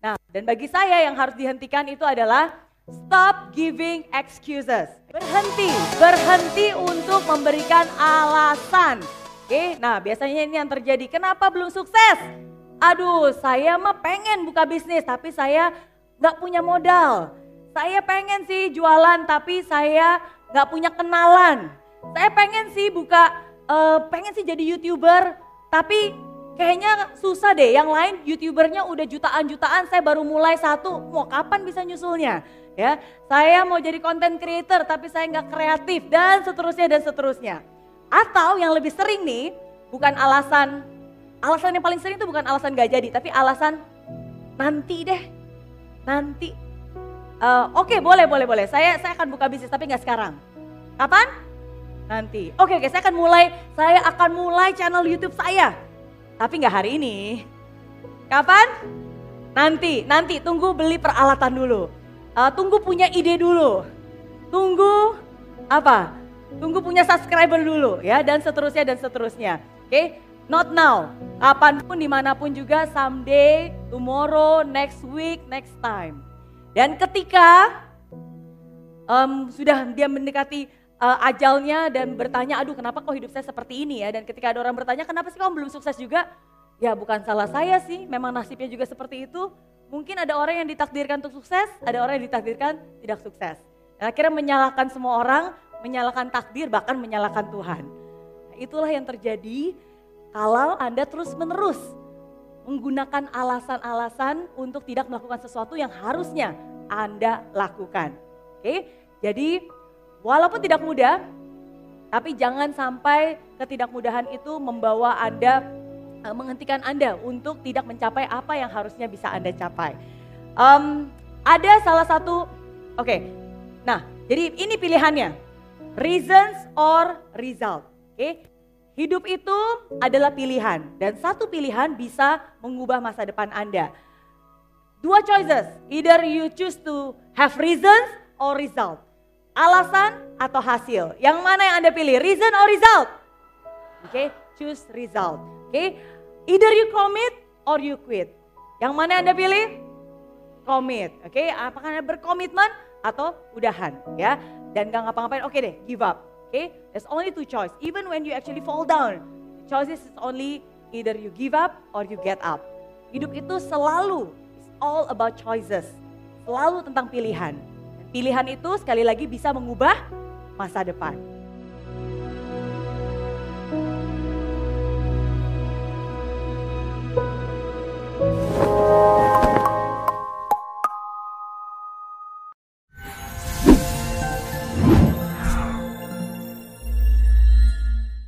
Nah, dan bagi saya yang harus dihentikan itu adalah stop giving excuses. Berhenti, berhenti untuk memberikan alasan. Oke, nah biasanya ini yang terjadi. Kenapa belum sukses? Aduh, saya mah pengen buka bisnis, tapi saya nggak punya modal. Saya pengen sih jualan, tapi saya nggak punya kenalan. Saya pengen sih buka, uh, pengen sih jadi youtuber, tapi kayaknya susah deh. Yang lain youtubernya udah jutaan-jutaan, saya baru mulai satu, mau kapan bisa nyusulnya? Ya, saya mau jadi content creator, tapi saya nggak kreatif dan seterusnya dan seterusnya. Atau yang lebih sering nih, bukan alasan Alasan yang paling sering itu bukan alasan gak jadi, tapi alasan nanti deh, nanti. Uh, Oke okay, boleh boleh boleh, saya saya akan buka bisnis tapi nggak sekarang. Kapan? Nanti. Oke okay, oke, okay, saya akan mulai, saya akan mulai channel YouTube saya, tapi nggak hari ini. Kapan? Nanti, nanti tunggu beli peralatan dulu. Uh, tunggu punya ide dulu. Tunggu apa? Tunggu punya subscriber dulu ya dan seterusnya dan seterusnya. Oke, okay? Not now. Kapan pun, di mana pun juga, someday, tomorrow, next week, next time. Dan ketika um, sudah dia mendekati uh, ajalnya dan bertanya, aduh kenapa kok hidup saya seperti ini ya. Dan ketika ada orang bertanya, kenapa sih kamu belum sukses juga? Ya bukan salah saya sih, memang nasibnya juga seperti itu. Mungkin ada orang yang ditakdirkan untuk sukses, ada orang yang ditakdirkan tidak sukses. Dan akhirnya menyalahkan semua orang, menyalahkan takdir, bahkan menyalahkan Tuhan. Nah, itulah yang terjadi kalau Anda terus-menerus menggunakan alasan-alasan untuk tidak melakukan sesuatu yang harusnya Anda lakukan. Oke, jadi walaupun tidak mudah, tapi jangan sampai ketidakmudahan itu membawa Anda, eh, menghentikan Anda untuk tidak mencapai apa yang harusnya bisa Anda capai. Um, ada salah satu, oke, okay, nah jadi ini pilihannya, reasons or result. Oke, okay? Hidup itu adalah pilihan dan satu pilihan bisa mengubah masa depan Anda. Dua choices, either you choose to have reasons or result. Alasan atau hasil. Yang mana yang Anda pilih? Reason or result? Oke, okay, choose result. Oke, okay? either you commit or you quit. Yang mana yang Anda pilih? Commit. Oke, okay? apakah Anda berkomitmen atau udahan ya? Dan gak ngapa-ngapain, oke okay deh, give up. Okay, there's only two choice. Even when you actually fall down, the choices is only either you give up or you get up. Hidup itu selalu it's all about choices. Selalu tentang pilihan. Pilihan itu sekali lagi bisa mengubah masa depan.